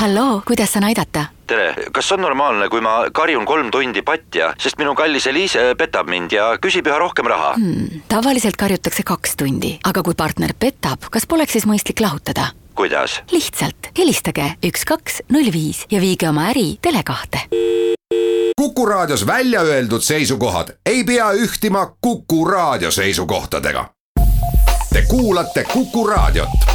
halloo, kuidas saan aidata? tere, kas on normaalne, kui ma karjun kolm tundi patja, sest minu kallis Eliise petab mind ja küsib üha rohkem raha hmm,? tavaliselt karjutakse kaks tundi, aga kui partner petab, kas poleks siis mõistlik lahutada? kuidas? lihtsalt helistage üks, kaks, null viis ja viige oma äri Tele2-te. kuku raadios välja öeldud seisukohad ei pea ühtima Kuku raadio seisukohtadega. Te kuulate Kuku raadiot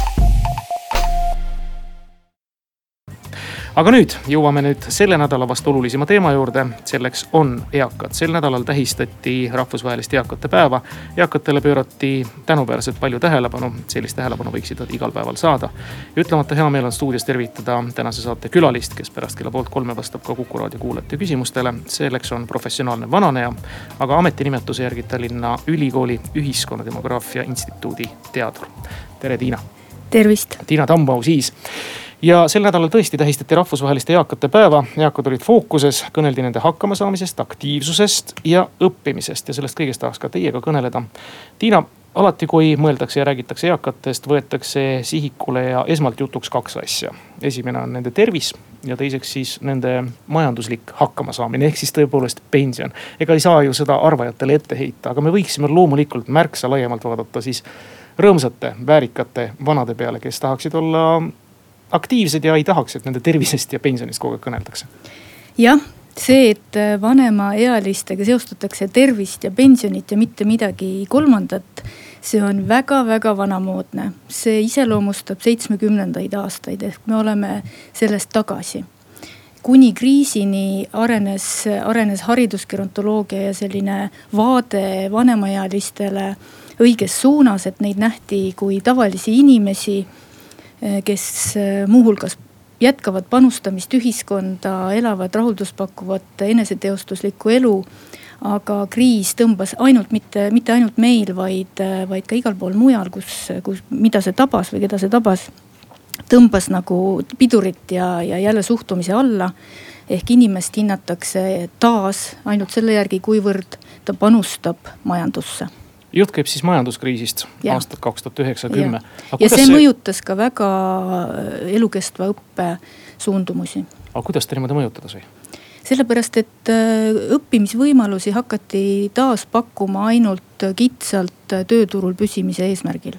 aga nüüd jõuame nüüd selle nädala vast olulisima teema juurde, selleks on eakad. sel nädalal tähistati rahvusvahelist eakate päeva. eakatele pöörati tänuväärselt palju tähelepanu, sellist tähelepanu võiksid nad igal päeval saada. ja ütlemata hea meel on stuudios tervitada tänase saate külalist, kes pärast kella poolt kolme vastab ka Kuku raadio kuulajate küsimustele. selleks on professionaalne vananeja, aga ametinimetuse järgi Tallinna Ülikooli Ühiskonnademograafia Instituudi teadur. tere, Tiina. tervist. Tiina Tambaus siis ja sel nädalal tõesti tähistati rahvusvahelist eakate päeva. eakad olid fookuses, kõneldi nende hakkamasaamisest, aktiivsusest ja õppimisest ja sellest kõigest tahaks ka teiega kõneleda. Tiina, alati kui mõeldakse ja räägitakse eakatest, võetakse sihikule ja esmalt jutuks kaks asja. esimene on nende tervis ja teiseks siis nende majanduslik hakkamasaamine ehk siis tõepoolest pension. ega ei saa ju seda arvajatele ette heita, aga me võiksime loomulikult märksa laiemalt vaadata siis rõõmsate, väärikate vanade peale, kes tahaksid olla aktiivsed ja ei tahaks, et nende tervisest ja pensionist kogu aeg kõneldakse. jah, see, et vanemaealistega seostatakse tervist ja pensionit ja mitte midagi kolmandat, see on väga-väga vanamoodne. see iseloomustab seitsmekümnendaid aastaid ehk me oleme sellest tagasi kuni kriisini arenes, arenes haridusgerontoloogia ja selline vaade vanemaealistele õiges suunas, et neid nähti kui tavalisi inimesi kes eh, muuhulgas jätkavad panustamist ühiskonda, elavad rahulduspakkuvat eneseteostuslikku elu. aga kriis tõmbas ainult mitte, mitte ainult meil, vaid, eh, vaid ka igal pool mujal, kus, kus, mida see tabas või keda see tabas. tõmbas nagu pidurit ja, ja jälle suhtumise alla. ehk inimest hinnatakse taas ainult selle järgi, kuivõrd ta panustab majandusse jutt käib siis majanduskriisist ja. aastat kaks tuhat üheksa, kümme. ja see, see mõjutas ka väga äh, elukestva õppe suundumusi. aga kuidas ta niimoodi mõjutada sai? sellepärast, et äh, õppimisvõimalusi hakati taas pakkuma ainult kitsalt tööturul püsimise eesmärgil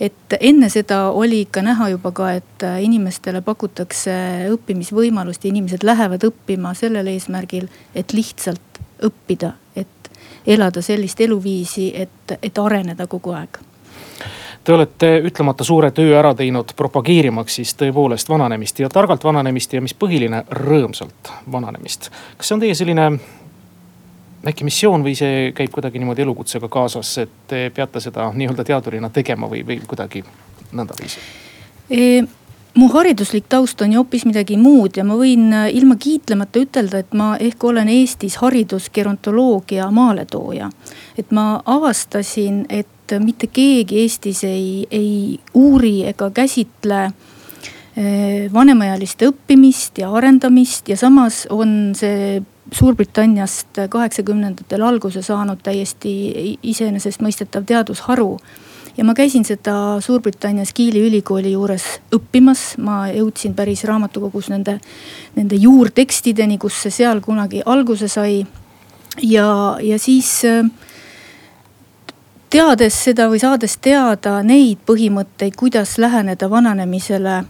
et enne seda oli ikka näha juba ka, et äh, inimestele pakutakse õppimisvõimalust ja inimesed lähevad õppima sellel eesmärgil, et lihtsalt õppida, elada sellist eluviisi, et, et areneda kogu aeg Te olete ütlemata suure töö ära teinud propageerimaks siis tõepoolest vananemist ja targalt vananemist ja mis põhiline, rõõmsalt vananemist. kas see on teie selline äkki missioon või see käib kuidagi niimoodi elukutsega kaasas, et te peate seda nii-öelda teadurina tegema või, või kuidagi nõndaviisi e? Mu hariduslik taust on ju hoopis midagi muud ja ma võin äh, ilma kiitlemata ütelda, et ma ehk olen Eestis haridusgerontoloogia maaletooja. et ma avastasin, et mitte keegi Eestis ei, ei uuri ega käsitle äh, vanemaealiste õppimist ja arendamist ja samas on see Suurbritanniast kaheksakümnendatel alguse saanud täiesti iseenesestmõistetav teadusharu ja ma käisin seda Suurbritannias Kiili ülikooli juures õppimas, ma jõudsin päris raamatukogus nende, nende juurtekstideni, kus see seal kunagi alguse sai. ja, ja siis teades seda või saades teada neid põhimõtteid, kuidas läheneda vananemisele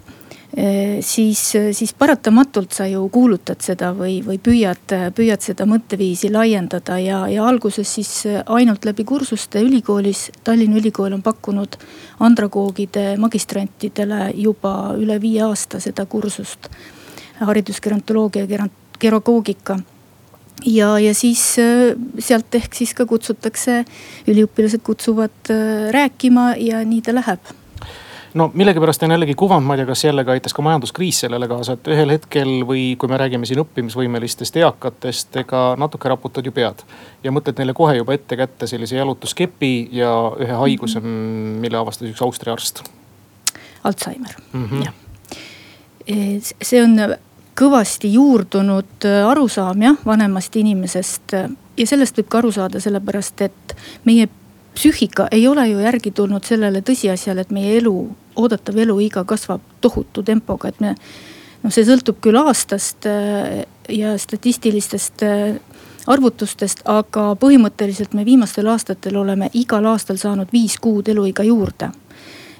siis, siis paratamatult sa ju kuulutad seda või, või püüad, püüad seda mõtteviisi laiendada ja, ja alguses siis ainult läbi kursuste ülikoolis. Tallinna Ülikool on pakkunud andragoogide magistrantidele juba üle viie aasta seda kursust. haridusgerontoloogia ja gerogoogika ja, ja siis sealt ehk siis ka kutsutakse, üliõpilased kutsuvad rääkima ja nii ta läheb no millegipärast on jällegi kuvand, ma ei tea, kas jällegi aitas ka majanduskriis sellele kaasa, et ühel hetkel või kui me räägime siin õppimisvõimelistest eakatest, ega natuke raputad ju pead. ja mõtled neile kohe juba ette kätte sellise jalutuskepi ja ühe haiguse, mille avastas üks Austria arst. Alžeimer mm, -hmm. jah. E, see on kõvasti juurdunud arusaam jah, vanemast inimesest ja sellest võib ka aru saada, sellepärast et meie psüühika ei ole ju järgi tulnud sellele tõsiasjale, et meie elu, oodatav eluiga kasvab tohutu tempoga, et me noh, see sõltub küll aastast ja statistilistest arvutustest, aga põhimõtteliselt me viimastel aastatel oleme igal aastal saanud viis kuud eluiga juurde.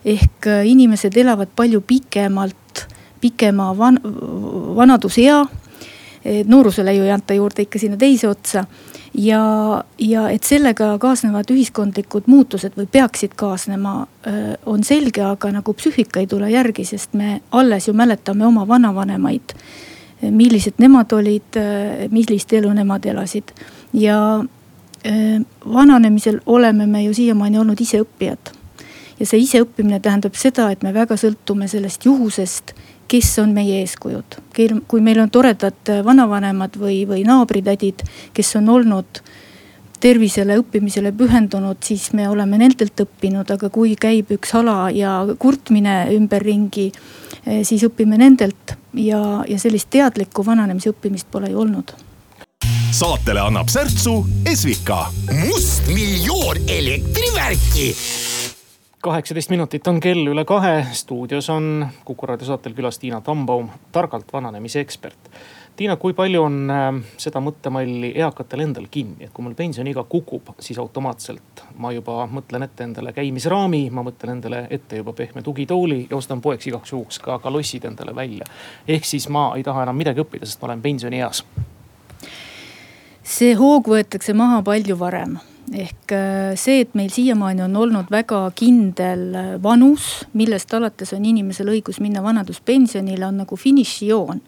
ehk äh, inimesed elavad palju pikemalt, pikema van-, vanadusea. noorusele ju ei anta juurde ikka sinna teise otsa ja, ja et sellega kaasnevad ühiskondlikud muutused või peaksid kaasnema, on selge, aga nagu psüühika ei tule järgi, sest me alles ju mäletame oma vanavanemaid millised nemad olid, millist elu nemad elasid. ja vananemisel oleme me ju siiamaani olnud iseõppijad. Ja see iseõppimine tähendab seda, et me väga sõltume sellest juhusest, kes on meie eeskujud. kui meil on toredad vanavanemad või, või naabritädid, kes on olnud tervisele, õppimisele pühendunud, siis me oleme nendelt õppinud, aga kui käib üks hala ja kurtmine ümberringi Eh, siis õpime nendelt ja, ja sellist teadlikku vananemise õppimist pole ju olnud saatele annab särtsu Esvika. mustmiljon elektrivärki. Kaheksateist minutit on kell üle kahe, stuudios on Kuku raadio saatel külas Tiina Tambaum, targalt vananemise ekspert Tiina, kui palju on äh, seda mõttemalli eakatel endal kinni, et kui mul pensioniiga kukub, siis automaatselt ma juba mõtlen ette endale käimisraami, ma mõtlen endale ette juba pehme tugitooli ja ostan poeks igaks juhuks ka kalossid endale välja. ehk siis ma ei taha enam midagi õppida, sest ma olen pensionieas. see hoog võetakse maha palju varem ehk äh, see, et meil siiamaani on olnud väga kindel äh, vanus, millest alates on inimesel õigus minna vanaduspensionile, on nagu finišijoon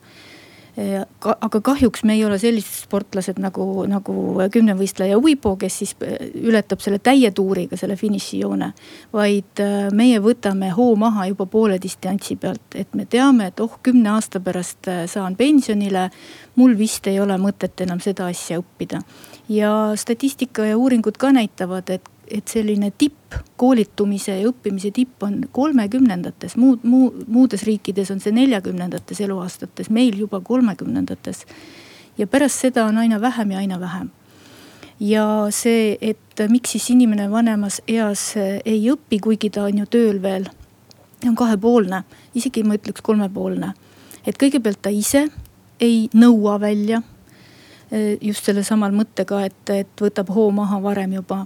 aga kahjuks me ei ole sellised sportlased nagu, nagu kümnevõistleja Uibo, kes siis äh, ületab selle täie tuuriga selle finišijoone. vaid äh, meie võtame hoo maha juba poole distantsi pealt, et me teame, et oh, kümne aasta pärast äh, saan pensionile. mul vist ei ole mõtet enam seda asja õppida. Ja statistika ja uuringud ka näitavad, et et selline tipp, koolitumise ja õppimise tipp on kolmekümnendates, muud, muu, muudes riikides on see neljakümnendates eluaastates, meil juba kolmekümnendates. ja pärast seda on aina vähem ja aina vähem. ja see, et miks siis inimene vanemas eas ei õpi, kuigi ta on ju tööl veel, on kahepoolne, isegi ma ütleks kolmepoolne. et kõigepealt ta ise ei nõua välja just selle samal mõttega, et, et võtab hoo maha varem juba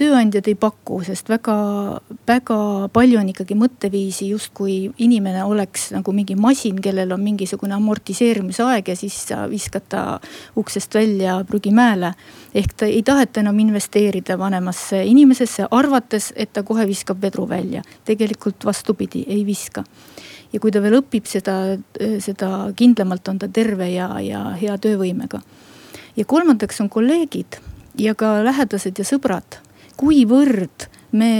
tööandjad ei paku, sest väga, väga palju on ikkagi mõtteviisi, justkui inimene oleks nagu mingi masin, kellel on mingisugune amortiseerimisaeg ja siis sa viskad ta uksest välja prügimäele. ehk ta ei taheta enam investeerida vanemasse inimesesse, arvates, et ta kohe viskab vedru välja. tegelikult vastupidi, ei viska ja kui ta veel õpib seda, seda kindlamalt on ta terve ja, ja hea töövõimega. Ja kolmandaks on kolleegid ja ka lähedased ja sõbrad kuivõrd me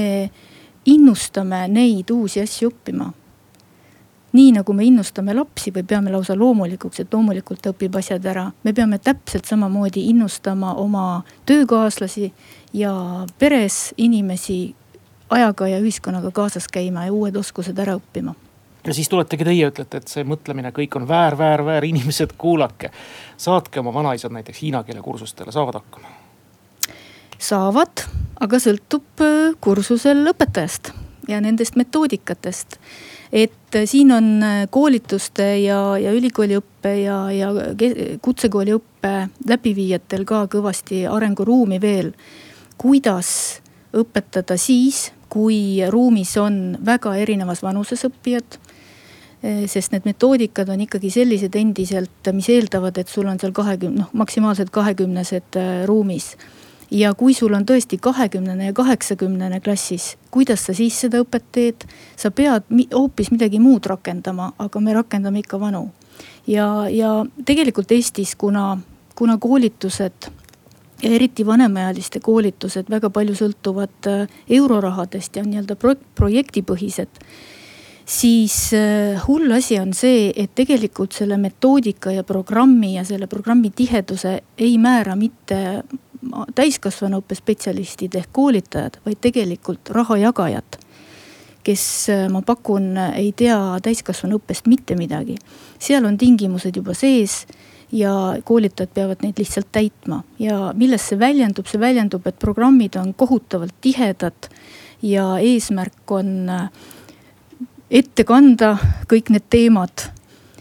innustame neid uusi asju õppima. nii nagu me innustame lapsi või peame lausa loomulikuks, et loomulikult ta õpib asjad ära. me peame täpselt samamoodi innustama oma töökaaslasi ja peres inimesi ajaga ja ühiskonnaga kaasas käima ja uued oskused ära õppima ja siis tuletegi teie, ütlete, et see mõtlemine kõik on väär, väär, väär, inimesed, kuulake. saatke oma vanaisad näiteks hiina keele kursustele, saavad hakkama saavad, aga sõltub äh, kursusel õpetajast ja nendest metoodikatest. et äh, siin on äh, koolituste ja, ja ülikooliõppe ja, ja kutsekooliõppe läbiviijatel ka kõvasti arenguruumi veel. kuidas õpetada siis, kui ruumis on väga erinevas vanuses õppijad sest need metoodikad on ikkagi sellised endiselt, mis eeldavad, et sul on seal kahekümne, noh maksimaalselt kahekümnesed ruumis ja kui sul on tõesti kahekümnene ja kaheksakümnene klassis, kuidas sa siis seda õpet teed? sa pead hoopis midagi muud rakendama, aga me rakendame ikka vanu. ja, ja tegelikult Eestis, kuna, kuna koolitused ja eriti vanemaealiste koolitused väga palju sõltuvad äh, eurorahadest ja nii-öelda pro projektipõhised siis äh, hull asi on see, et tegelikult selle metoodika ja programmi ja selle programmi tiheduse ei määra mitte täiskasvanuõppe spetsialistid ehk koolitajad, vaid tegelikult rahajagajad. kes äh, ma pakun, ei tea täiskasvanuõppest mitte midagi. seal on tingimused juba sees ja koolitajad peavad neid lihtsalt täitma ja milles see väljendub, see väljendub, et programmid on kohutavalt tihedad ja eesmärk on äh, ette kanda kõik need teemad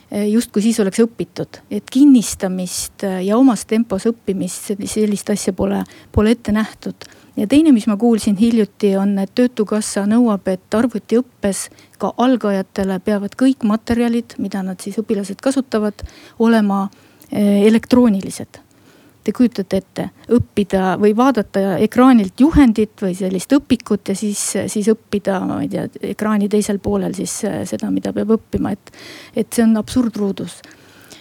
justkui siis oleks õpitud, et kinnistamist ja omas tempos õppimist, sellist asja pole, pole ette nähtud ja teine, mis ma kuulsin hiljuti, on, et töötukassa nõuab, et arvutiõppes ka algajatele peavad kõik materjalid, mida nad siis õpilased kasutavad, olema eh, elektroonilised. Te kujutate ette, õppida või vaadata ekraanilt juhendit või sellist õpikut ja siis, siis õppida, ma ei tea, ekraani teisel poolel siis eh, seda, mida peab õppima, et, et see on absurdruudus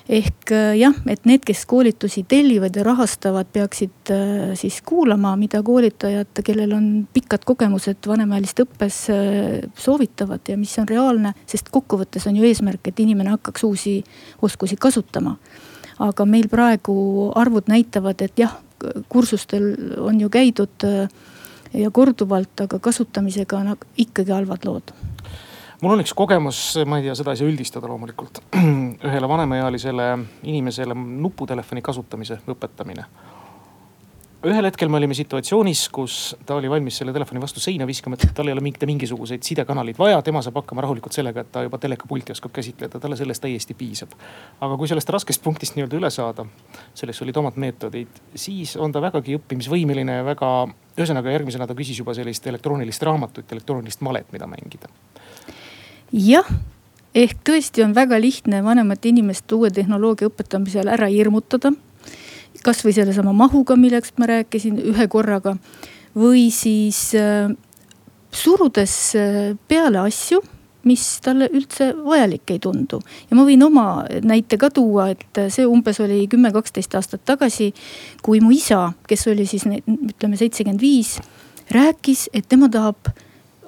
ehk äh, jah, et need, kes koolitusi tellivad ja rahastavad, peaksid äh, siis kuulama, mida koolitajad, kellel on pikad kogemused vanemaealiste õppes, äh, soovitavad ja mis on reaalne. sest kokkuvõttes on ju eesmärk, et inimene hakkaks uusi oskusi kasutama. Aga meil praegu arvud näitavad, et jah, kursustel on ju käidud ja korduvalt, aga kasutamisega on ikkagi halvad lood mul on üks kogemus, ma ei tea, seda ei saa üldistada loomulikult. ühele vanemaealisele inimesele nuputelefoni kasutamise õpetamine. Ühel hetkel me olime situatsioonis, kus ta oli valmis selle telefoni vastu seina viskama, et tal ei ole mitte mingisuguseid sidekanaleid vaja, tema saab hakkama rahulikult sellega, et ta juba telekapulti oskab käsitleda, talle sellest täiesti piisab. aga kui sellest raskest punktist nii-öelda üle saada, selleks olid omad meetodid, siis on ta vägagi õppimisvõimeline väga, ühesõnaga järgmisena ta küsis juba sellist elektroonilist raamatut, elektroonilist malet, mida mängida jah, ehk tõesti on väga lihtne vanemat inimest uue tehnoloogia õpetamisel ära hirmutada. Kasvõi sellesama mahuga, millest ma rääkisin ühe korraga või siis äh, surudes äh, peale asju mis talle üldse vajalik ei tundu. ja ma võin oma näite ka tuua, et see umbes oli kümme, kaksteist aastat tagasi, kui mu isa, kes oli siis ütleme seitsekümmend viis, rääkis, et tema tahab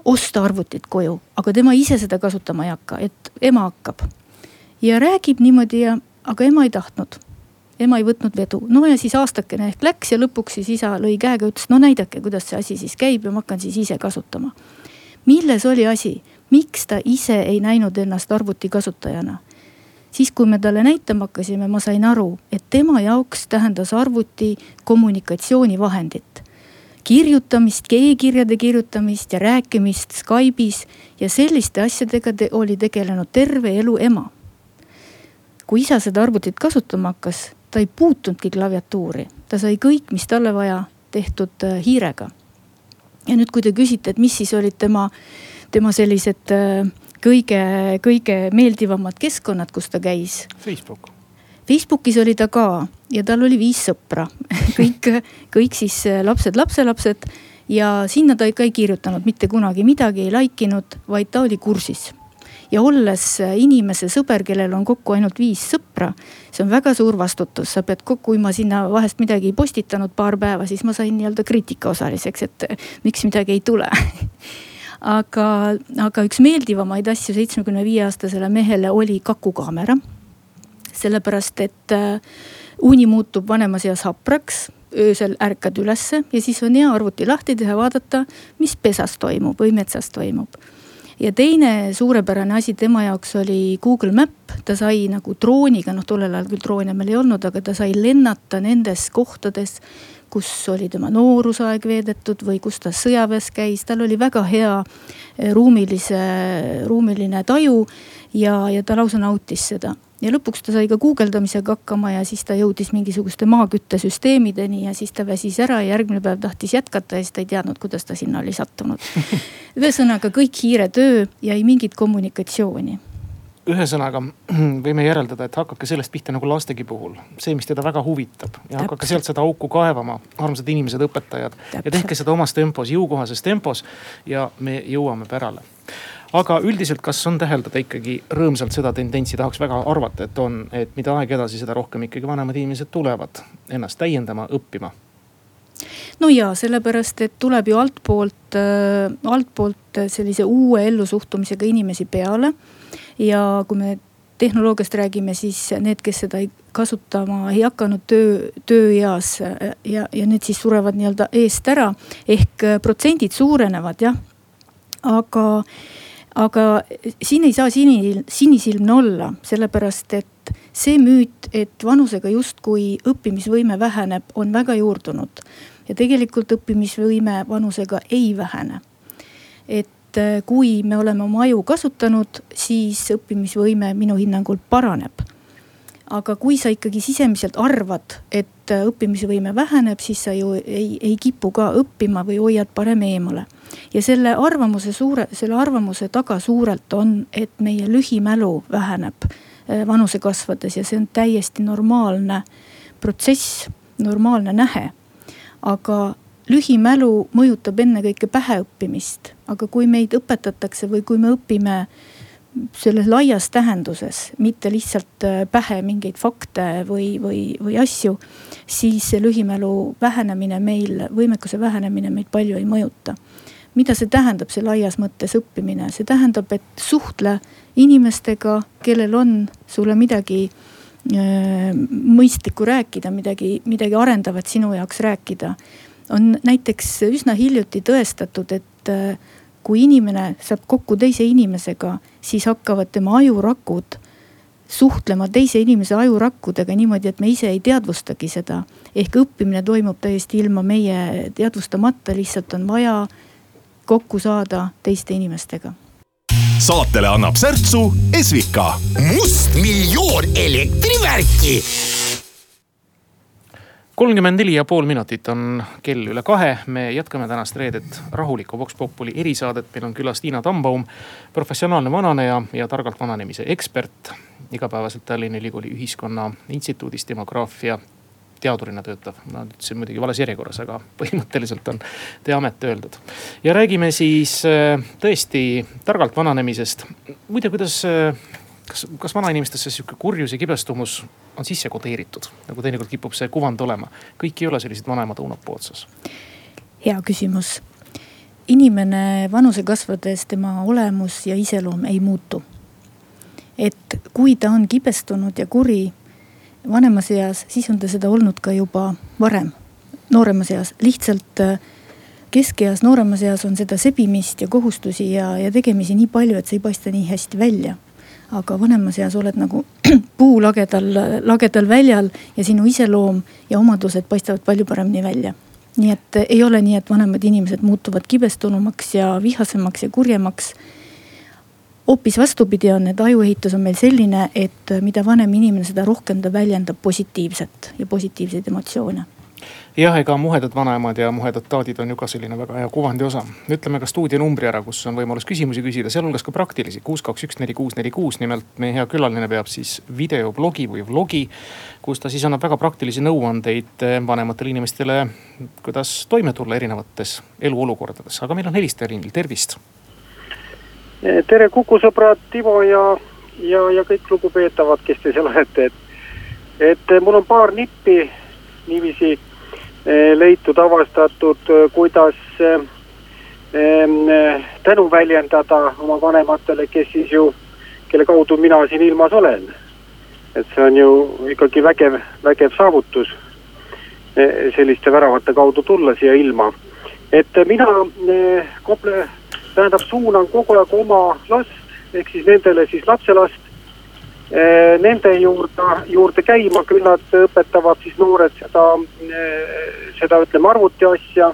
osta arvutit koju, aga tema ise seda kasutama ei hakka, et ema hakkab. ja räägib niimoodi ja, aga ema ei tahtnud. Ema ei võtnud vedu, no ja siis aastakene ehk läks ja lõpuks siis isa lõi käega, ütles no näidake, kuidas see asi siis käib ja ma hakkan siis ise kasutama. milles oli asi, miks ta ise ei näinud ennast arvuti kasutajana? siis, kui me talle näitama hakkasime, ma sain aru, et tema jaoks tähendas arvuti kommunikatsioonivahendit kirjutamist, e-kirjade kirjutamist ja rääkimist Skype'is ja selliste asjadega te oli tegelenud terve elu ema. kui isa seda arvutit kasutama hakkas, ta ei puutunudki klaviatuuri, ta sai kõik, mis talle vaja, tehtud äh, hiirega. ja nüüd, kui te küsite, et mis siis olid tema, tema sellised äh, kõige, kõige meeldivamad keskkonnad, kus ta käis. Facebook Facebookis oli ta ka ja tal oli viis sõpra kõik, kõik siis äh, lapsed, lapselapsed. ja sinna ta ikka ei kirjutanud mitte kunagi midagi, ei like inud, vaid ta oli kursis. Ja olles inimese sõber, kellel on kokku ainult viis sõpra, see on väga suur vastutus, sa pead kokku, kui ma sinna vahest midagi ei postitanud paar päeva, siis ma sain nii-öelda kriitikaosaliseks, et äh, miks midagi ei tule. Aga, aga üks meeldivamaid asju seitsmekümne viie aastasele mehele oli kakukaamera. Sellepärast et äh, uni muutub vanemas eas hapraks öösel ärkad ülesse ja siis on hea arvuti lahti teha, vaadata, mis pesas toimub või metsas toimub. Ja teine suurepärane asi tema jaoks oli Google Map, ta sai nagu drooniga, noh tollel ajal küll droone meil ei olnud, aga ta sai lennata nendes kohtades, kus oli tema noorusaeg veedetud või kus ta sõjaväes käis, tal oli väga hea eh, ruumilise, ruumiline taju ja, ja ta lausa nautis seda ja lõpuks ta sai ka guugeldamisega hakkama ja siis ta jõudis mingisuguste maaküttesüsteemideni ja siis ta väsis ära ja järgmine päev tahtis jätkata ja siis ta ei teadnud, kuidas ta sinna oli sattunud. ühesõnaga kõik hiiretöö ja ei mingit kommunikatsiooni ühesõnaga võime järeldada, et hakake sellest pihta nagu lastegi puhul, see, mis teda väga huvitab ja Täpselt. hakake sealt seda auku kaevama, armsad inimesed, õpetajad. ja tehke seda omas tempos, jõukohases tempos ja me jõuame pärale aga üldiselt, kas on täheldada ikkagi rõõmsalt seda tendentsi, tahaks väga arvata, et on, et mida aeg edasi, seda rohkem ikkagi vanemad inimesed tulevad ennast täiendama, õppima no ja sellepärast, et tuleb ju altpoolt äh,, altpoolt sellise uue ellusuhtumisega inimesi peale. ja kui me tehnoloogiast räägime, siis need, kes seda ei kasutama ei hakanud töö, tööeas ja, ja need siis surevad nii-öelda eest ära. ehk protsendid suurenevad jah, aga aga siin ei saa sini, sinisilmne olla, sellepärast et see müüt, et vanusega justkui õppimisvõime väheneb, on väga juurdunud. ja tegelikult õppimisvõime vanusega ei vähene. et äh, kui me oleme oma aju kasutanud, siis õppimisvõime minu hinnangul paraneb. aga kui sa ikkagi sisemiselt arvad, et äh, õppimisvõime väheneb, siis sa ju ei, ei kipu ka õppima või hoiad parem eemale. ja selle arvamuse suure, selle arvamuse taga suurelt on, et meie lühimälu väheneb äh, vanuse kasvades ja see on täiesti normaalne protsess, normaalne nähe. aga lühimälu mõjutab ennekõike päheõppimist, aga kui meid õpetatakse või kui me õpime selles laias tähenduses, mitte lihtsalt äh, pähe mingeid fakte või, või, või asju, siis see lühimälu vähenemine meil, võimekuse vähenemine meid palju ei mõjuta. mida see tähendab, see laias mõttes õppimine, see tähendab, et suhtle inimestega, kellel on sulle midagi äh, mõistlikku rääkida, midagi, midagi arendavat sinu jaoks rääkida on näiteks üsna hiljuti tõestatud, et äh, kui inimene saab kokku teise inimesega, siis hakkavad tema ajurakud suhtlema teise inimese ajurakkudega niimoodi, et me ise ei teadvustagi seda. ehk õppimine toimub täiesti ilma meie teadvustamata, lihtsalt on vaja kokku saada teiste inimestega. saatele annab särtsu Esvika. must miljon elektrivärki kolmkümmend neli ja pool minutit on kell üle kahe. me jätkame tänast reedet rahulikku Vox Populi erisaadet. meil on külas Tiina Tambaum, professionaalne vananeja ja targalt vananemise ekspert. igapäevaselt Tallinna Ülikooli Ühiskonna Instituudis demograafia teadurina töötav. ma ütlesin muidugi vales järjekorras, aga põhimõtteliselt on teie amet öeldud. ja räägime siis äh, tõesti targalt vananemisest. muide, kuidas äh, kas, kas vanainimestesse sihuke kurjus ja kibestumus on sisse kodeeritud, nagu teinekord kipub see kuvand olema. kõik ei ole sellised vanemad õunapuu otsas. hea küsimus. inimene vanuse kasvades, tema olemus ja iseloom ei muutu. et kui ta on kibestunud ja kuri vanemas eas, siis on ta seda olnud ka juba varem, nooremas eas, lihtsalt äh, keskeas, nooremas eas on seda sebimist ja kohustusi ja, ja tegemisi nii palju, et see ei paista nii hästi välja aga vanemas eas oled nagu puu lagedal, lagedal väljal ja sinu iseloom ja omadused paistavad palju paremini välja. nii et ei ole nii, et vanemad inimesed muutuvad kibestunumaks ja vihasemaks ja kurjemaks. hoopis vastupidi on, et ajuehitus on meil selline, et mida vanem inimene, seda rohkem ta väljendab positiivset ja positiivseid emotsioone jah, ega muhedad vanaemad ja muhedad taadid on ju ka selline väga hea kuvandi osa. ütleme ka stuudionumbri ära, kus on võimalus küsimusi küsida, sealhulgas ka praktilisi. kuus, kaks, üks, neli, kuus, neli, kuus. nimelt meie hea külaline peab siis videoblogi või vlogi, kus ta siis annab väga praktilisi nõuandeid vanematele inimestele, kuidas toime tulla erinevates eluolukordades. aga meil on helistaja liinil, tervist. tere, Kuku sõbrad, Timo ja, ja, ja kõik lugupeetavad, kes te seal olete, et, et mul on paar nippi niiviisi Eh, leitud, avastatud, eh, kuidas eh, tänu väljendada oma vanematele, kes siis ju, kelle kaudu mina siin ilmas olen. et see on ju ikkagi vägev, vägev saavutus selliste väravate kaudu tulla siia ilma. et mina Kople, tähendab, suunan kogu aeg oma last ehk siis nendele siis lapselast nende juurde, juurde käima, küll nad õpetavad siis noored seda, seda ütleme arvuti asja.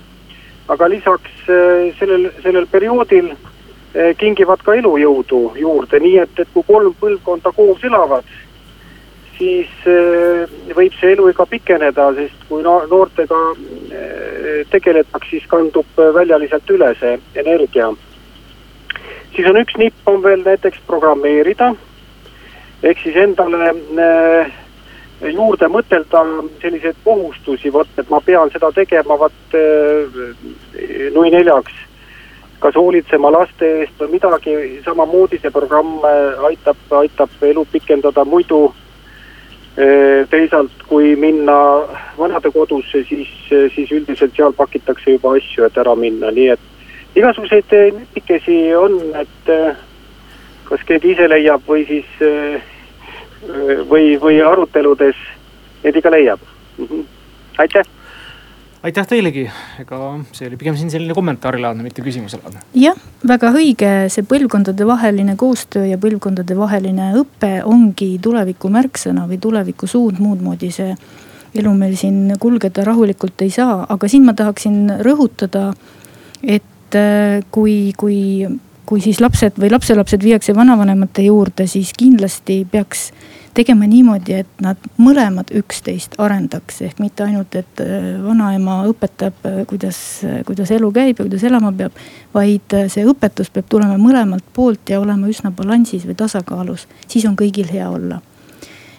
aga lisaks sellel, sellel perioodil kingivad ka elujõudu juurde, nii et, et kui kolm põlvkonda koos elavad, siis võib see eluiga pikeneda, sest kui noortega tegeletakse, siis kandub väljaliselt üle see energia. siis on üks nipp on veel näiteks programmeerida ehk siis endale äh, juurde mõtelda selliseid kohustusi, vot et ma pean seda tegema vot äh, nui neljaks. kas hoolitsema laste eest või midagi, samamoodi see programm äh, aitab, aitab elu pikendada, muidu teisalt, kui minna vanadekodusse, siis, siis üldiselt seal pakitakse juba asju, et ära minna, nii et igasuguseid nipikesi on, et kas keegi ise leiab või siis või, või aruteludes neid ikka leiab. -hmm. aitäh aitäh teilegi, ega see oli pigem siin selline kommentaarile mitte küsimusele. jah, väga õige, see põlvkondadevaheline koostöö ja põlvkondadevaheline õpe ongi tuleviku märksõna või tuleviku suund, muud moodi see elu meil siin kulgeda rahulikult ei saa, aga siin ma tahaksin rõhutada, et äh, kui, kui kui siis lapsed või lapselapsed viiakse vanavanemate juurde, siis kindlasti peaks tegema niimoodi, et nad mõlemad üksteist arendaks, ehk mitte ainult, et äh, vanaema õpetab, äh, kuidas, kuidas elu käib ja kuidas elama peab. vaid äh, see õpetus peab tulema mõlemalt poolt ja olema üsna balansis või tasakaalus, siis on kõigil hea olla.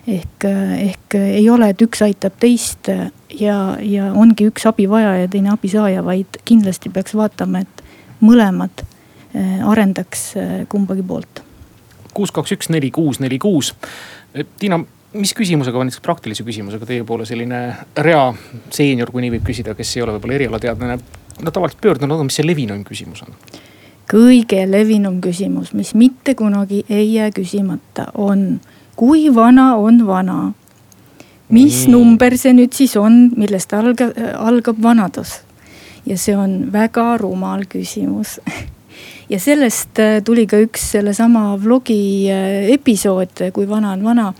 ehk, ehk ei ole, et üks aitab teist ja, ja ongi üks abivajaja ja teine abisaaja, vaid kindlasti peaks vaatama, et mõlemad arendaks kumbagi poolt kuus, kaks, üks, neli, kuus, neli, kuus Tiina, mis küsimusega, näiteks praktilise küsimusega teie poole selline rea seenior, kui nii võib küsida, kes ei ole võib-olla erialateadlane, no tavaliselt pöördunud mis see levinum küsimus on? kõige levinum küsimus, mis mitte kunagi ei jää küsimata, on kui vana on vana? mis mm. number see nüüd siis on, millest alga, algab vanadus? ja see on väga rumal küsimus ja sellest äh, tuli ka üks sellesama vlogi äh, episood, kui vana on vana.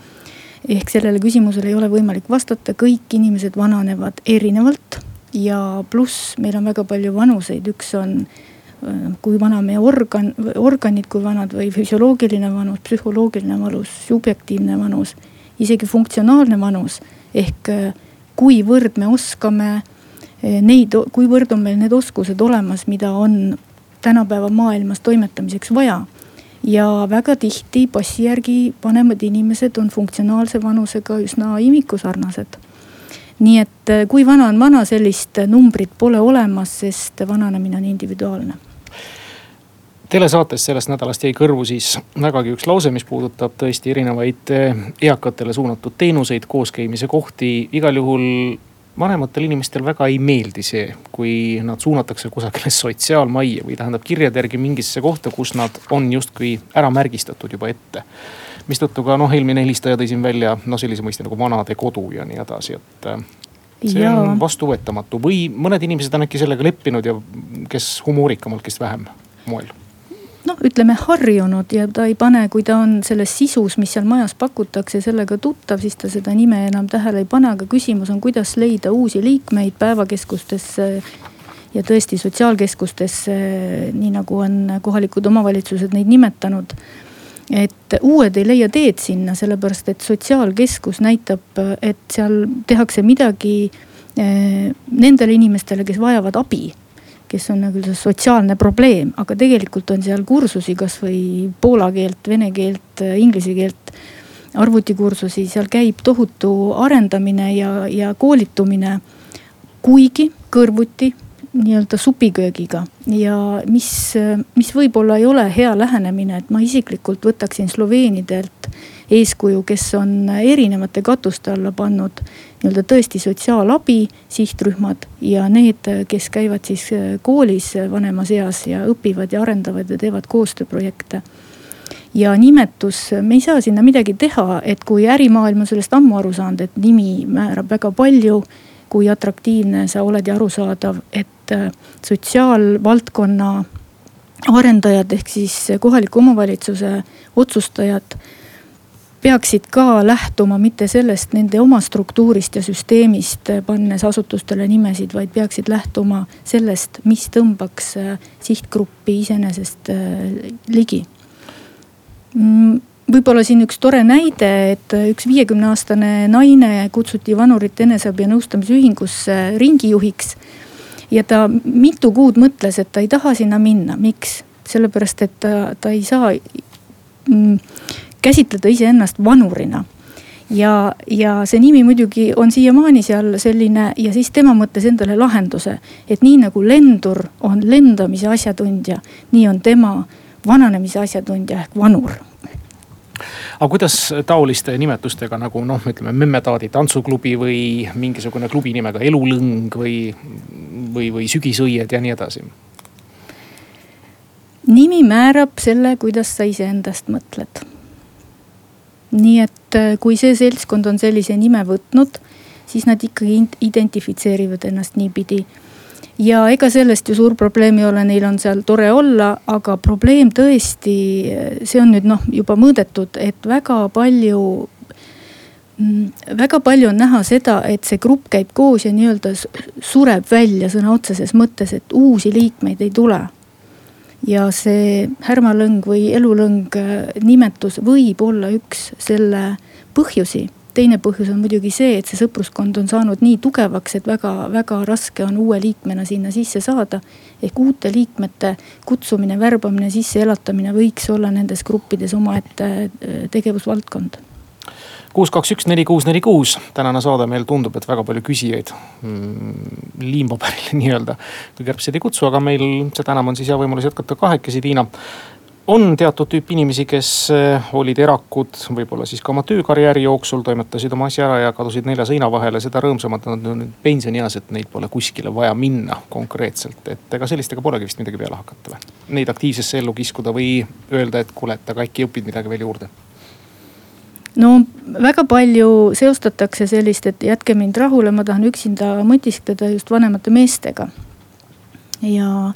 ehk sellele küsimusele ei ole võimalik vastata, kõik inimesed vananevad erinevalt ja pluss meil on väga palju vanuseid, üks on äh, kui vana meie organ, organid, kui vanad või füsioloogiline vanus, psühholoogiline vanus, subjektiivne vanus, isegi funktsionaalne vanus. ehk kuivõrd me oskame neid, kuivõrd on meil need oskused olemas, mida on tänapäeva maailmas toimetamiseks vaja. ja väga tihti passi järgi vanemad inimesed on funktsionaalse vanusega üsna imikusarnased. nii et eh, kui vana on vana, sellist numbrit pole olemas, sest vananemine on individuaalne telesaates sellest nädalast jäi kõrvu siis vägagi üks lause, mis puudutab tõesti erinevaid eh, eakatele suunatud teenuseid, kooskäimise kohti. igal juhul vanematel inimestel väga ei meeldi see, kui nad suunatakse kusagile sotsiaalmajja või tähendab kirjade järgi mingisse kohta, kus nad on justkui ära märgistatud juba ette. mistõttu ka noh, eelmine helistaja tõi siin välja noh, sellise mõiste nagu vanadekodu ja nii edasi, et äh, see ja. on vastuvõetamatu või mõned inimesed on äkki sellega leppinud ja kes humoorikamalt, kes vähem moel noh, ütleme harjunud ja ta ei pane, kui ta on selles sisus, mis seal majas pakutakse, sellega tuttav, siis ta seda nime enam tähele ei pane, aga küsimus on, kuidas leida uusi liikmeid päevakeskustesse ja tõesti sotsiaalkeskustesse, nii nagu on kohalikud omavalitsused neid nimetanud. et uued ei leia teed sinna, sellepärast et sotsiaalkeskus näitab, et seal tehakse midagi eh, nendele inimestele, kes vajavad abi kes on nagu sotsiaalne probleem, aga tegelikult on seal kursusi kasvõi poola keelt, vene keelt, inglise keelt. arvutikursusi, seal käib tohutu arendamine ja, ja koolitumine. kuigi kõrvuti nii-öelda supiköögiga ja mis, mis võib-olla ei ole hea lähenemine, et ma isiklikult võtaksin sloveenidelt eeskuju, kes on erinevate katuste alla pannud nii-öelda tõesti sotsiaalabi sihtrühmad ja need, kes käivad siis koolis vanemas eas ja õpivad ja arendavad ja teevad koostööprojekte ja nimetus, me ei saa sinna midagi teha, et kui ärimaailm on sellest ammu aru saanud, et nimi määrab väga palju. kui atraktiivne sa oled ja arusaadav, et sotsiaalvaldkonna arendajad ehk siis kohaliku omavalitsuse otsustajad peaksid ka lähtuma mitte sellest nende oma struktuurist ja süsteemist, pannes asutustele nimesid, vaid peaksid lähtuma sellest, mis tõmbaks äh, sihtgruppi iseenesest äh, ligi. Mm, võib-olla siin üks tore näide, et üks viiekümne aastane naine kutsuti Vanurite Eneseabi ja Nõustamisühingusse ringijuhiks. ja ta mitu kuud mõtles, et ta ei taha sinna minna, miks? sellepärast, et ta, ta ei saa mm, käsitleda iseennast vanurina ja, ja see nimi muidugi on siiamaani seal selline ja siis tema mõtles endale lahenduse. et nii nagu lendur on lendamise asjatundja, nii on tema vananemise asjatundja ehk vanur aga kuidas taoliste nimetustega nagu noh, ütleme Memmetaadi tantsuklubi või mingisugune klubi nimega Elulõng või, või, või Sügisõied ja nii edasi? nimi määrab selle, kuidas sa iseendast mõtled nii et äh, kui see seltskond on sellise nime võtnud, siis nad ikkagi identifitseerivad ennast niipidi. ja ega sellest ju suur probleem ei ole, neil on seal tore olla, aga probleem tõesti, see on nüüd noh juba mõõdetud, et väga palju mm, väga palju on näha seda, et see grupp käib koos ja nii-öelda sureb välja sõna otseses mõttes, et uusi liikmeid ei tule. Ja see härmalõng või elulõng nimetus võib olla üks selle põhjusi teine põhjus on muidugi see, et see sõpruskond on saanud nii tugevaks, et väga-väga raske on uue liikmena sinna sisse saada. ehk uute liikmete kutsumine, värbamine, sisseelatamine võiks olla nendes gruppides omaette äh, tegevusvaldkond kuus, kaks, üks, neli, kuus, neli, kuus. tänane saade meil tundub, et väga palju küsijaid mm, liimpaberile nii-öelda. kui kärbseid ei kutsu, aga meil seda enam on siis hea võimalus jätkata kahekesi, Tiina on teatud tüüpi inimesi, kes eh, olid erakud, võib-olla siis ka oma töökarjääri jooksul toimetasid oma asja ära ja kadusid nelja seina vahele, seda rõõmsamad nad on nüüd pensionieas, et neil pole kuskile vaja minna konkreetselt. et ega sellistega polegi vist midagi peale hakata või? Neid aktiivsesse ellu kiskuda või öelda, et kuule, et aga äkki õpid midagi veel juurde? No väga palju seostatakse sellist, et jätke mind rahule, ma tahan üksinda mõtiskleda just vanemate meestega. ja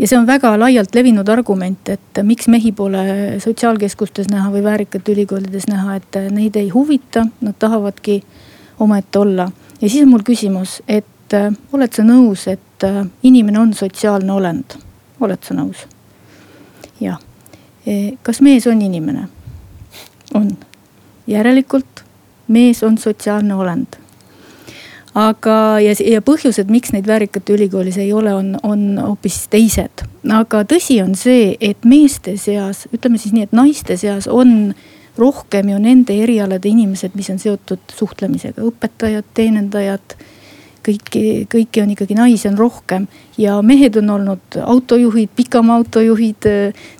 ja see on väga laialt levinud argument, et miks mehi pole sotsiaalkeskustes näha või väärikate ülikoolides näha, et neid ei huvita, nad tahavadki omaette olla. ja siis on mul küsimus, et oled sa nõus, et inimene on sotsiaalne olend, oled sa nõus? jah, e, kas mees on inimene? on, järelikult mees on sotsiaalne olend. Aga, ja, ja põhjused, miks neid väärikate ülikoolis ei ole, on, on hoopis teised. aga tõsi on see, et meeste seas, ütleme siis nii, et naiste seas on rohkem ju nende erialade inimesed, mis on seotud suhtlemisega, õpetajad, teenindajad kõiki, kõiki on ikkagi naisi on rohkem. Ja mehed on olnud autojuhid, pikamaa autojuhid,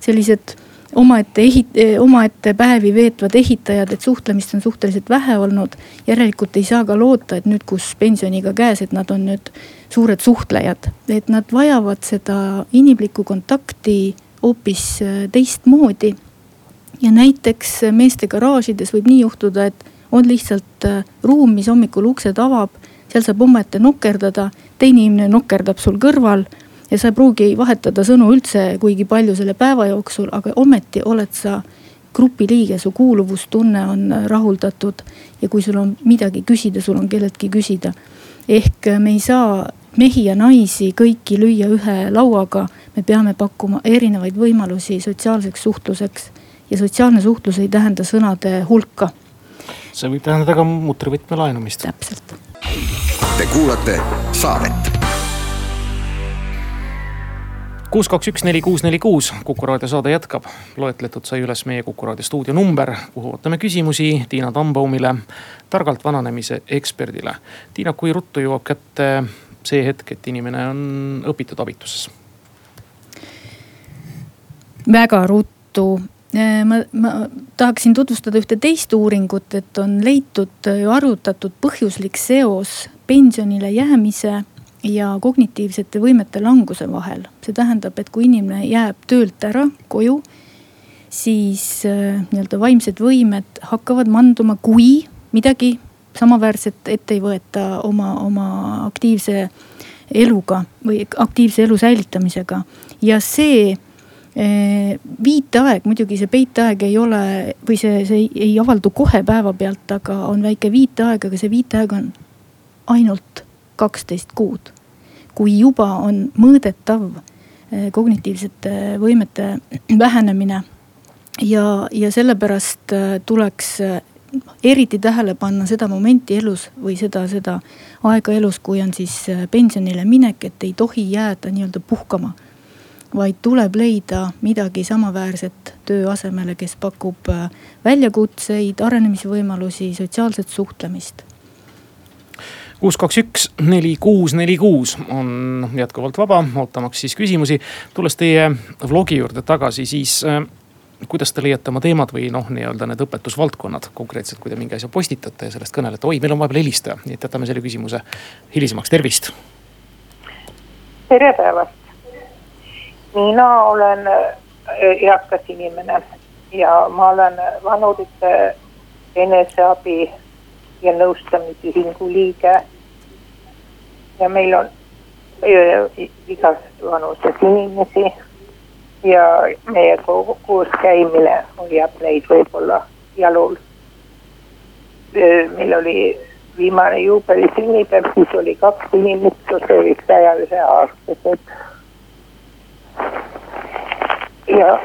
sellised omaette ehit-, omaette päevi veetvad ehitajad, et suhtlemist on suhteliselt vähe olnud. järelikult ei saa ka loota, et nüüd, kus pensioniiga käes, et nad on nüüd suured suhtlejad. et nad vajavad seda inimlikku kontakti hoopis äh, teistmoodi. ja näiteks meeste garaažides võib nii juhtuda, et on lihtsalt ruum, mis hommikul uksed avab. seal saab omaette nokerdada, teine inimene nokerdab sul kõrval ja sa ei pruugi vahetada sõnu üldse kuigi palju selle päeva jooksul, aga ometi oled sa grupi liige, su kuuluvustunne on rahuldatud. ja kui sul on midagi küsida, sul on kelleltki küsida. ehk me ei saa mehi ja naisi kõiki lüüa ühe lauaga. me peame pakkuma erinevaid võimalusi sotsiaalseks suhtluseks. ja sotsiaalne suhtlus ei tähenda sõnade hulka. see võib tähendada ka mutrivõtme laenamist. täpselt. Te kuulate saadet kuus, kaks, üks, neli, kuus, neli, kuus, Kuku raadio saade jätkab. loetletud sai üles meie Kuku raadio stuudio number, kuhu ootame küsimusi Tiina Tambaumile, targalt vananemise eksperdile. Tiina, kui ruttu jõuab kätte see hetk, et inimene on õpitud abituses? väga ruttu ma, ma tahaksin tutvustada ühte teist uuringut, et on leitud ja arvutatud põhjuslik seos pensionile jäämise ja kognitiivsete võimete languse vahel. see tähendab, et kui inimene jääb töölt ära koju, siis äh, nii-öelda vaimsed võimed hakkavad manduma, kui midagi samaväärset ette ei võeta oma, oma aktiivse eluga või aktiivse elu säilitamisega. ja see äh, viiteaeg, muidugi see peiteaeg ei ole või see, see ei, avaldu kohe päevapealt, aga on väike viiteaeg, aga see viiteaeg on ainult kaksteist kuud. kui juba on mõõdetav eh, kognitiivsete võimete vähenemine ja, ja sellepärast eh, tuleks eh, eriti tähele panna seda momenti elus või seda, seda aega elus, kui on siis pensionile minek, et ei tohi jääda nii-öelda puhkama. vaid tuleb leida midagi samaväärset töö asemele, kes pakub väljakutseid, arenemisvõimalusi, sotsiaalset suhtlemist kuus, kaks, üks, neli, kuus, neli, kuus on jätkuvalt vaba, ootamaks siis küsimusi. tulles teie vlogi juurde tagasi, siis äh, kuidas te leiate oma teemad või noh, nii-öelda need õpetusvaldkonnad konkreetselt, kui te mingi asja postitate ja sellest kõnelete, oi, meil on vahepeal helistaja, nii et jätame selle küsimuse hilisemaks, tervist. tere päevast. mina olen äh, eakas inimene ja ma olen vanurite eneseabi ja nõustamisühingu liige. ja meil on igas vanuses inimesi ja meie koos käimine hoiab neid võib-olla jalul. meil oli viimane juubeli sünnipäev, siis oli kaks inimest, kes olid saja ühe aastased. ja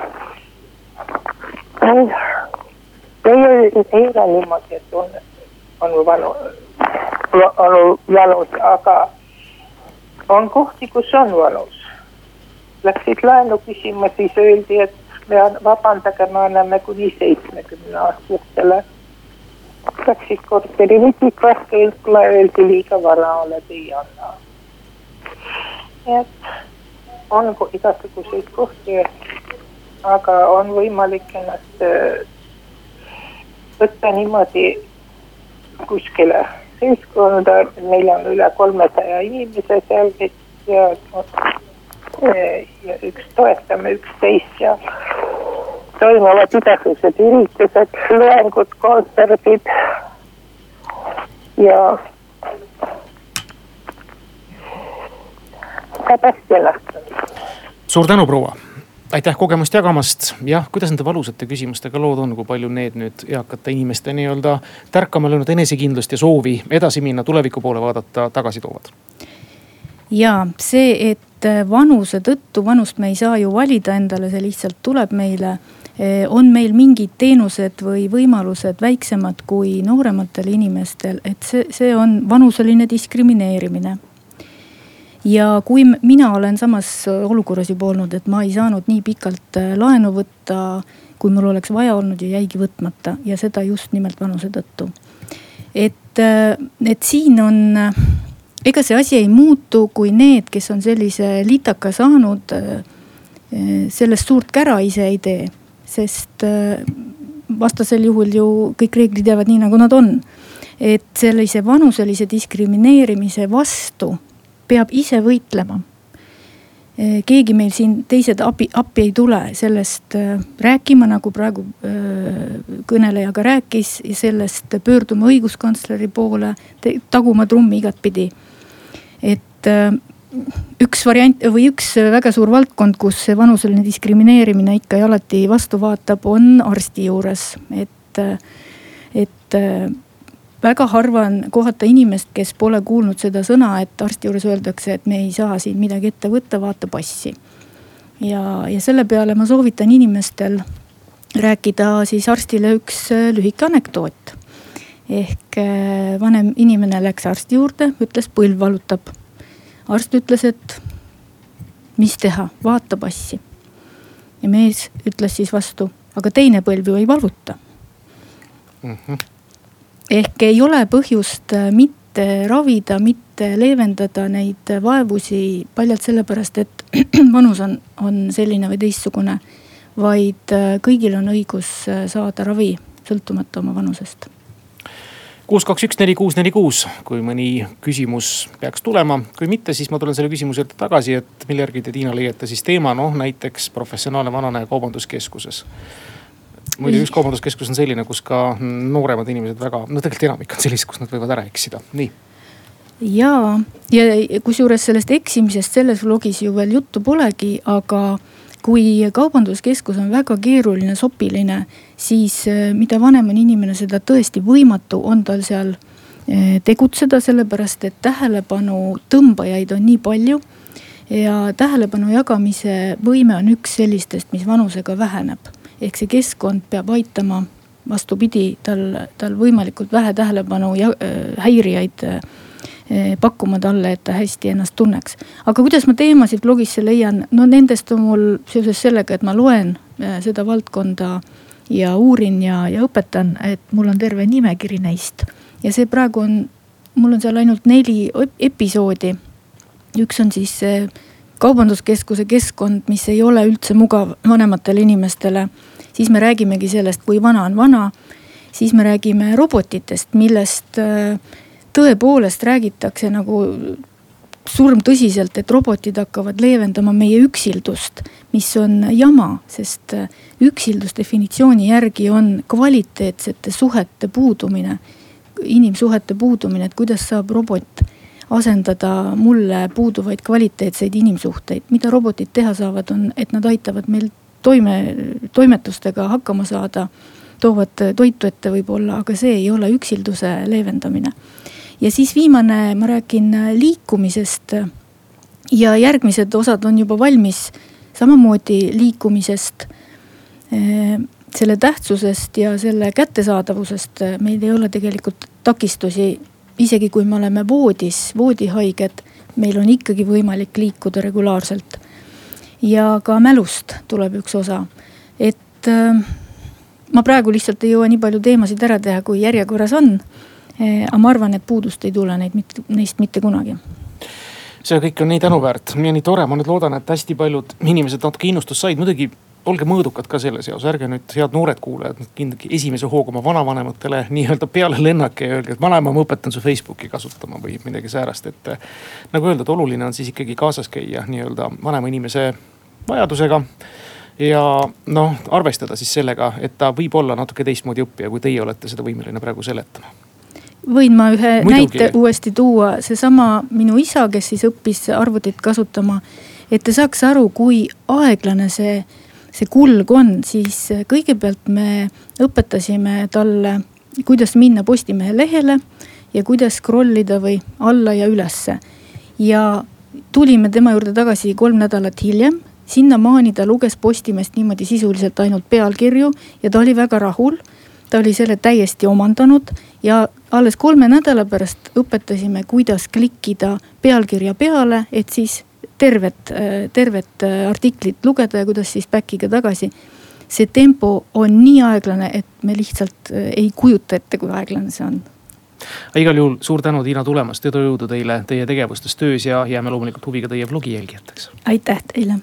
ei, ei ole niimoodi, et on, on vanu, on valus, aga on kohti, kus on valus. Läksid laenu küsima, siis öeldi, et me vabandage, me anname kuni seitsmekümne aastastele. Läksid korteri ütlema, öeldi liiga vara oled, ei anna. nii et on igasuguseid kohti, aga on võimalik ennast võtta niimoodi kuskile seltskonda, meil on üle kolmesaja inimese seal ja, ja üks toetame üksteist ja toimuvad igasugused üritused, loengud, kontserdid ja saab hästi ennast. suur tänu, proua aitäh kogemust jagamast, jah, kuidas nende valusate küsimustega lood on, kui palju need nüüd eakate inimeste nii-öelda tärkama löönud enesekindlust ja soovi edasi minna, tuleviku poole vaadata, tagasi toovad? ja see, et vanuse tõttu, vanust me ei saa ju valida endale, see lihtsalt tuleb meile. Eh, on meil mingid teenused või võimalused väiksemad kui noorematel inimestel, et see, see on vanuseline diskrimineerimine ja kui mina olen samas olukorras juba olnud, et ma ei saanud nii pikalt äh, laenu võtta, kui mul oleks vaja olnud ja jäigi võtmata ja seda just nimelt vanuse tõttu. et, äh, et siin on, äh, ega see asi ei muutu, kui need, kes on sellise litaka saanud, sellest suurt kära ise ei tee, sest vastasel juhul ju kõik reeglid jäävad nii, nagu nad on. et sellise vanuselise diskrimineerimise vastu peab ise võitlema. Keegi meil siin teised abi, appi ei tule sellest eh, rääkima, nagu praegu eh, kõneleja ka rääkis, sellest pöörduma õiguskantsleri poole, taguma trummi igatpidi. et üks variant või üks väga suur valdkond, kus see vanuseline diskrimineerimine ikka ja alati vastu vaatab, on arsti juures, et, et väga harva on kohata inimest, kes pole kuulnud seda sõna, et arsti juures öeldakse, et me ei saa siin midagi ette võtta, vaata passi. ja, ja selle peale ma soovitan inimestel rääkida siis arstile üks äh, lühike anekdoot. ehk äh, vanem inimene läks arsti juurde, ütles põlv valutab. arst ütles, et mis teha, vaata passi. ja mees ütles siis vastu, aga teine põlv ju ei valuta mm. -hmm ehk ei ole põhjust äh, mitte ravida, mitte leevendada neid vaevusi paljalt sellepärast, et vanus on, on selline või teistsugune. vaid äh, kõigil on õigus äh, saada ravi sõltumata oma vanusest. kuus, kaks, üks, neli, kuus, neli, kuus, kui mõni küsimus peaks tulema, kui mitte, siis ma tulen selle küsimuse juurde tagasi, et mille järgi te, Tiina, leiate siis teema, noh näiteks professionaalne vananeja kaubanduskeskuses muide üks kaubanduskeskus on selline, kus ka nooremad inimesed väga, no tegelikult enamik on sellised, kus nad võivad ära eksida, nii. Ja, ja kusjuures sellest eksimisest selles vlogis ju veel juttu polegi, aga kui kaubanduskeskus on väga keeruline, sopiline, siis eh, mida vanem on inimene, seda tõesti võimatu on tal seal eh, tegutseda, sellepärast et tähelepanu tõmbajaid on nii palju. ja tähelepanu jagamise võime on üks sellistest, mis vanusega väheneb ehk see keskkond peab aitama, vastupidi, tal, tal võimalikult vähe tähelepanu ja äh, häirijaid äh, pakkuma talle, et ta hästi ennast tunneks. aga kuidas ma teemasid blogisse leian, no nendest on mul seoses sellega, et ma loen äh, seda valdkonda ja uurin ja, ja õpetan, et mul on terve nimekiri neist. ja see praegu on, mul on seal ainult neli episoodi. üks on siis kaubanduskeskuse keskkond, mis ei ole üldse mugav vanematele inimestele. siis me räägimegi sellest, kui vana on vana. siis me räägime robotitest, millest äh, tõepoolest räägitakse nagu surmtõsiselt, et robotid hakkavad leevendama meie üksildust, mis on jama, sest äh, üksildus definitsiooni järgi on kvaliteetsete suhete puudumine, inimsuhete puudumine, et kuidas saab robot asendada mulle puuduvaid kvaliteetseid inimsuhteid. mida robotid teha saavad, on, et nad aitavad meil toime, toimetustega hakkama saada. toovad toitu ette võib-olla, aga see ei ole üksilduse leevendamine. ja siis viimane, ma räägin liikumisest. ja järgmised osad on juba valmis samamoodi liikumisest selle tähtsusest ja selle kättesaadavusest meil ei ole tegelikult takistusi. Isegi kui me oleme voodis, voodihaiged, meil on ikkagi võimalik liikuda regulaarselt. ja ka mälust tuleb üks osa, et äh, ma praegu lihtsalt ei jõua nii palju teemasid ära teha, kui järjekorras on. aga ma arvan, et puudust ei tule neid neist mitte kunagi. See kõik on nii tänuväärt. Ja nii tore, ma nüüd loodan, et hästi paljud inimesed natuke innustust said, muidugi olge mõõdukad ka selles eos, ärge nüüd, head noored kuulajad, kindlasti esimese hooga oma vanavanematele nii-öelda peale lennake ja öelge, et vanaema, ma õpetan su Facebooki kasutama või midagi säärast, et. nagu öeldud, oluline on siis ikkagi kaasas käia nii-öelda vanema inimese vajadusega. ja noh, arvestada siis sellega, et ta võib olla natuke teistmoodi õppija, kui teie olete seda võimeline praegu seletama võin ma ühe Muidugi. näite uuesti tuua, seesama minu isa, kes siis õppis arvutit kasutama. et ta saaks aru, kui aeglane see see kulg on, siis kõigepealt me õpetasime talle, kuidas minna Postimehe lehele ja kuidas scroll ida või alla ja ülesse. ja tulime tema juurde tagasi kolm nädalat hiljem sinnamaani ta luges Postimehest niimoodi sisuliselt ainult pealkirju ja ta oli väga rahul. ta oli selle täiesti omandanud ja alles kolme nädala pärast õpetasime, kuidas klikkida pealkirja peale, et siis tervet, tervet äh, artiklit lugeda ja kuidas siis back'iga tagasi. see tempo on nii aeglane, et me lihtsalt äh, ei kujuta ette, kui aeglane see on aga igal juhul suur tänu, Tiina, tulemast, edujõudu teile teie tegevustes töös ja jääme loomulikult huviga teie blogi jälgijateks. aitäh teile.